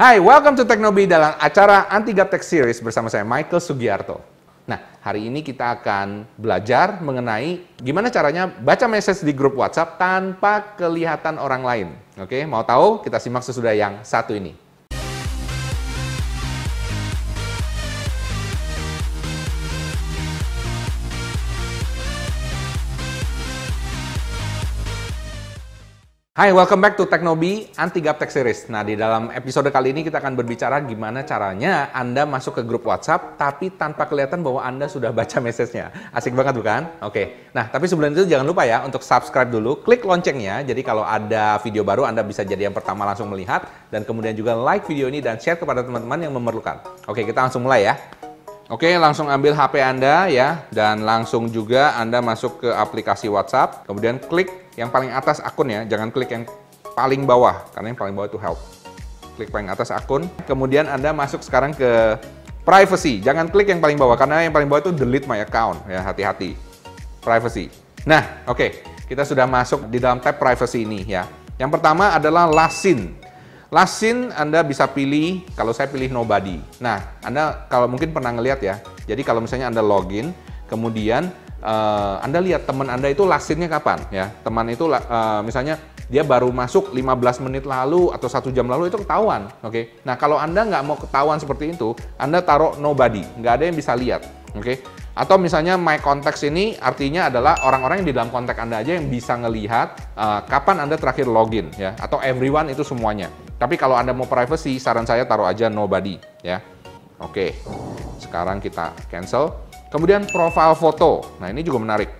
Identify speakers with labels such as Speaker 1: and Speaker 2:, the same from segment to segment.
Speaker 1: Hai, welcome to Teknobi dalam acara Anti Gaptek Series bersama saya Michael Sugiarto. Nah, hari ini kita akan belajar mengenai gimana caranya baca message di grup WhatsApp tanpa kelihatan orang lain. Oke, mau tahu? Kita simak sesudah yang satu ini. Hai, welcome back to Teknobi Anti Gaptek Series. Nah, di dalam episode kali ini kita akan berbicara gimana caranya Anda masuk ke grup WhatsApp tapi tanpa kelihatan bahwa Anda sudah baca message-nya. Asik banget bukan? Oke. Nah, tapi sebelum itu jangan lupa ya untuk subscribe dulu, klik loncengnya. Jadi kalau ada video baru Anda bisa jadi yang pertama langsung melihat dan kemudian juga like video ini dan share kepada teman-teman yang memerlukan. Oke, kita langsung mulai ya. Oke, langsung ambil HP Anda ya, dan langsung juga Anda masuk ke aplikasi WhatsApp, kemudian klik yang paling atas akun ya, jangan klik yang paling bawah, karena yang paling bawah itu help. Klik paling atas akun, kemudian Anda masuk sekarang ke privacy, jangan klik yang paling bawah, karena yang paling bawah itu delete my account, ya hati-hati. Privacy. Nah, oke, kita sudah masuk di dalam tab privacy ini ya. Yang pertama adalah. Last scene Anda bisa pilih, kalau saya pilih nobody. Nah, Anda kalau mungkin pernah ngeliat ya, jadi kalau misalnya Anda login, kemudian uh, Anda lihat teman Anda itu last scene-nya kapan ya. Teman itu uh, misalnya dia baru masuk 15 menit lalu atau satu jam lalu itu ketahuan, oke? Okay? Nah kalau Anda nggak mau ketahuan seperti itu, Anda taruh nobody, nggak ada yang bisa lihat, oke? Okay? Atau misalnya my contacts ini artinya adalah orang-orang yang di dalam kontak Anda aja yang bisa ngelihat uh, kapan Anda terakhir login ya, atau everyone itu semuanya. Tapi kalau Anda mau privacy, saran saya taruh aja nobody ya. Oke. Sekarang kita cancel. Kemudian profile foto. Nah, ini juga menarik.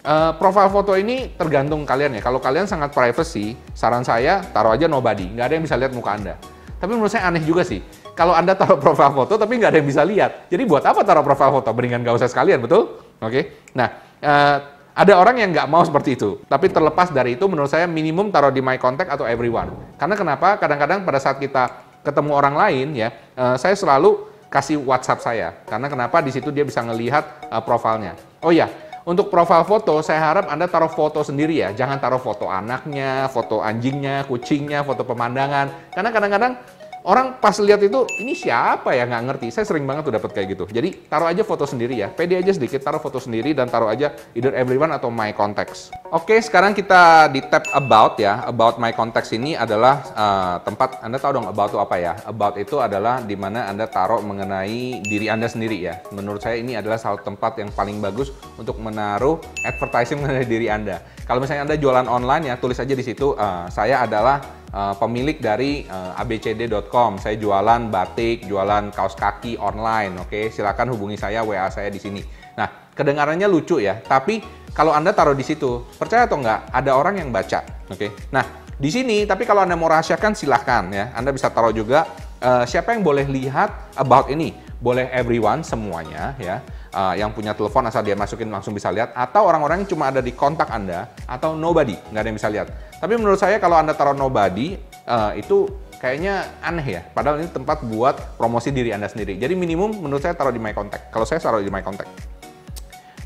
Speaker 1: Uh, profile foto ini tergantung kalian ya. Kalau kalian sangat privacy, saran saya taruh aja nobody. Nggak ada yang bisa lihat muka Anda. Tapi menurut saya aneh juga sih. Kalau Anda taruh profile foto tapi nggak ada yang bisa lihat. Jadi buat apa taruh profile foto? Mendingan nggak usah sekalian, betul? Oke. Okay? Nah, uh, ada orang yang nggak mau seperti itu. Tapi terlepas dari itu, menurut saya minimum taruh di my contact atau everyone. Karena kenapa? Kadang-kadang pada saat kita ketemu orang lain, ya, uh, saya selalu kasih WhatsApp saya. Karena kenapa? Di situ dia bisa ngelihat uh, profilnya. Oh ya, untuk profil foto, saya harap Anda taruh foto sendiri ya. Jangan taruh foto anaknya, foto anjingnya, kucingnya, foto pemandangan. Karena kadang-kadang Orang pas lihat itu, ini siapa ya nggak ngerti. Saya sering banget tuh dapat kayak gitu. Jadi taruh aja foto sendiri ya. Pede aja sedikit, taruh foto sendiri dan taruh aja either everyone atau my contacts. Oke, sekarang kita di tab about ya. About my contacts ini adalah uh, tempat Anda tahu dong about itu apa ya? About itu adalah di mana Anda taruh mengenai diri Anda sendiri ya. Menurut saya ini adalah salah tempat yang paling bagus untuk menaruh advertising mengenai diri Anda. Kalau misalnya Anda jualan online ya, tulis aja di situ uh, saya adalah uh, pemilik dari uh, eh, abcd.com. Saya jualan batik, jualan kaos kaki online. Oke, okay? silakan hubungi saya WA saya di sini. Nah, kedengarannya lucu ya, tapi kalau Anda taruh di situ, percaya atau enggak, ada orang yang baca. Oke. Okay? Nah, di sini tapi kalau Anda mau rahasiakan silahkan ya. Anda bisa taruh juga uh, siapa yang boleh lihat about ini. Boleh everyone semuanya ya uh, yang punya telepon asal dia masukin langsung bisa lihat atau orang-orang yang cuma ada di kontak Anda atau nobody, nggak ada yang bisa lihat. Tapi menurut saya kalau Anda taruh nobody uh, itu kayaknya aneh ya. Padahal ini tempat buat promosi diri Anda sendiri. Jadi minimum menurut saya taruh di my contact. Kalau saya taruh di my contact.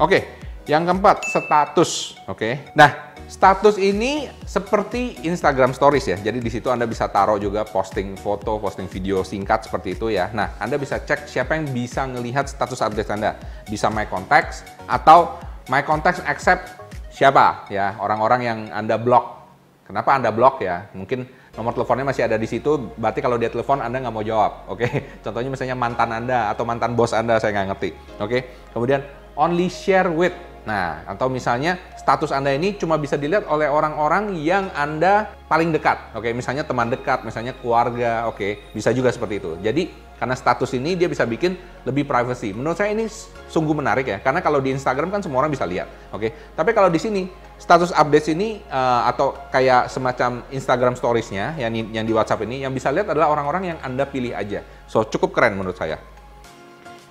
Speaker 1: Oke, yang keempat status. Oke. Nah, Status ini seperti Instagram Stories ya. Jadi di situ Anda bisa taruh juga posting foto, posting video singkat seperti itu ya. Nah, Anda bisa cek siapa yang bisa melihat status update Anda. Bisa My Contacts atau My Contacts accept siapa ya, orang-orang yang Anda blok. Kenapa Anda blok ya? Mungkin nomor teleponnya masih ada di situ, berarti kalau dia telepon Anda nggak mau jawab, oke? Okay? Contohnya misalnya mantan Anda atau mantan bos Anda, saya nggak ngerti, oke? Okay? Kemudian only share with, Nah, atau misalnya status Anda ini cuma bisa dilihat oleh orang-orang yang Anda paling dekat. Oke, misalnya teman dekat, misalnya keluarga, oke, bisa juga seperti itu. Jadi, karena status ini dia bisa bikin lebih privacy. Menurut saya ini sungguh menarik ya, karena kalau di Instagram kan semua orang bisa lihat. Oke, tapi kalau di sini status update ini uh, atau kayak semacam Instagram Stories-nya yang yang di WhatsApp ini yang bisa lihat adalah orang-orang yang Anda pilih aja. So, cukup keren menurut saya.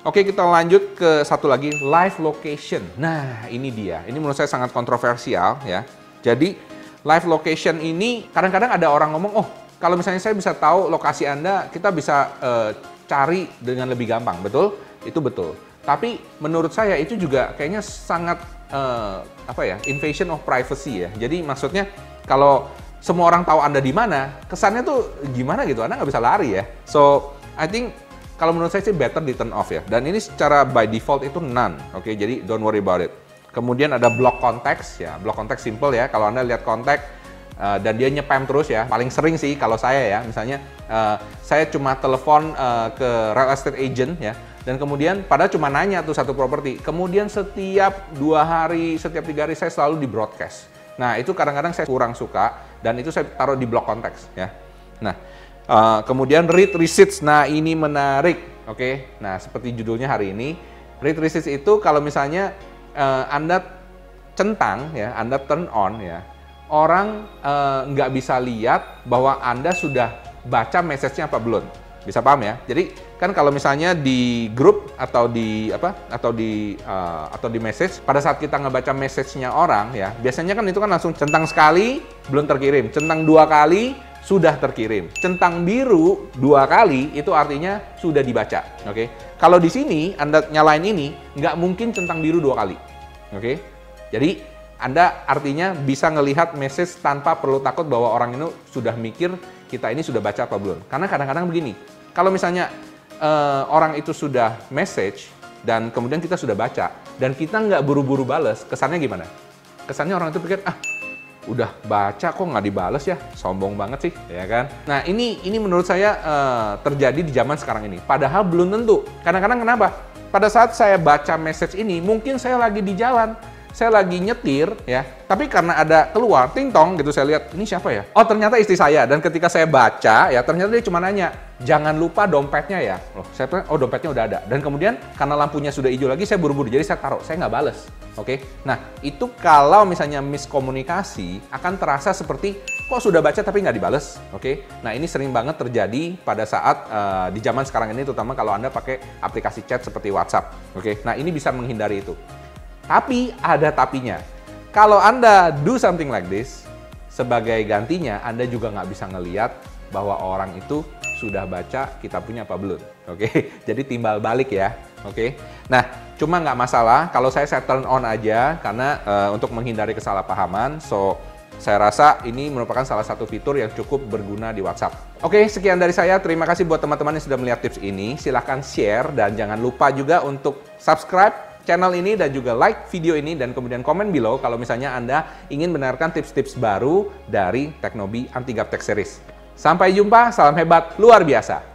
Speaker 1: Oke, kita lanjut ke satu lagi, live location. Nah, ini dia. Ini menurut saya sangat kontroversial ya. Jadi, live location ini kadang-kadang ada orang ngomong, "Oh, kalau misalnya saya bisa tahu lokasi Anda, kita bisa uh, cari dengan lebih gampang." Betul? Itu betul. Tapi menurut saya itu juga kayaknya sangat uh, apa ya? invasion of privacy ya. Jadi maksudnya kalau semua orang tahu Anda di mana, kesannya tuh gimana gitu, Anda nggak bisa lari ya. So, I think kalau menurut saya sih better di turn off ya. Dan ini secara by default itu none, oke? Okay? Jadi don't worry about it. Kemudian ada block context ya, block context simple ya. Kalau Anda lihat kontak uh, dan dia nyepam terus ya, paling sering sih kalau saya ya, misalnya uh, saya cuma telepon uh, ke real estate agent ya, dan kemudian pada cuma nanya tuh satu properti. Kemudian setiap dua hari, setiap tiga hari saya selalu di broadcast. Nah itu kadang-kadang saya kurang suka dan itu saya taruh di blok konteks ya. Nah uh, kemudian read receipts. Nah ini menarik, oke? Okay? Nah seperti judulnya hari ini, read receipts itu kalau misalnya uh, anda centang ya, anda turn on ya, orang nggak uh, bisa lihat bahwa anda sudah baca message-nya apa belum. Bisa paham ya? Jadi kan kalau misalnya di grup atau di apa atau di uh, atau di message pada saat kita ngebaca message-nya orang ya, biasanya kan itu kan langsung centang sekali belum terkirim, centang dua kali sudah terkirim. Centang biru dua kali itu artinya sudah dibaca. Oke. Okay? Kalau di sini Anda nyalain ini nggak mungkin centang biru dua kali. Oke. Okay? Jadi anda artinya bisa ngelihat message tanpa perlu takut bahwa orang ini sudah mikir kita ini sudah baca apa belum. Karena kadang-kadang begini, kalau misalnya uh, orang itu sudah message dan kemudian kita sudah baca dan kita nggak buru-buru bales, kesannya gimana? Kesannya orang itu pikir ah udah baca kok nggak dibales ya, sombong banget sih, ya kan? Nah ini ini menurut saya uh, terjadi di zaman sekarang ini. Padahal belum tentu. Kadang-kadang kenapa? Pada saat saya baca message ini, mungkin saya lagi di jalan, saya lagi nyetir ya, tapi karena ada keluar ting tong gitu saya lihat ini siapa ya? Oh ternyata istri saya dan ketika saya baca ya ternyata dia cuma nanya jangan lupa dompetnya ya. Loh saya bilang oh dompetnya udah ada dan kemudian karena lampunya sudah hijau lagi saya buru-buru jadi saya taruh saya nggak bales. Oke, okay? nah itu kalau misalnya miskomunikasi akan terasa seperti kok sudah baca tapi nggak dibales. Oke, okay? nah ini sering banget terjadi pada saat uh, di zaman sekarang ini terutama kalau anda pakai aplikasi chat seperti WhatsApp. Oke, okay? nah ini bisa menghindari itu. Tapi ada tapinya. Kalau Anda do something like this, sebagai gantinya Anda juga nggak bisa ngeliat bahwa orang itu sudah baca kitabnya apa belum. Oke, jadi timbal balik ya. Oke, nah cuma nggak masalah kalau saya set turn on aja karena uh, untuk menghindari kesalahpahaman. So saya rasa ini merupakan salah satu fitur yang cukup berguna di WhatsApp. Oke, sekian dari saya. Terima kasih buat teman-teman yang sudah melihat tips ini. Silahkan share dan jangan lupa juga untuk subscribe channel ini dan juga like video ini dan kemudian komen below kalau misalnya Anda ingin mendengarkan tips-tips baru dari Teknobi Anti Gaptek Series. Sampai jumpa, salam hebat luar biasa.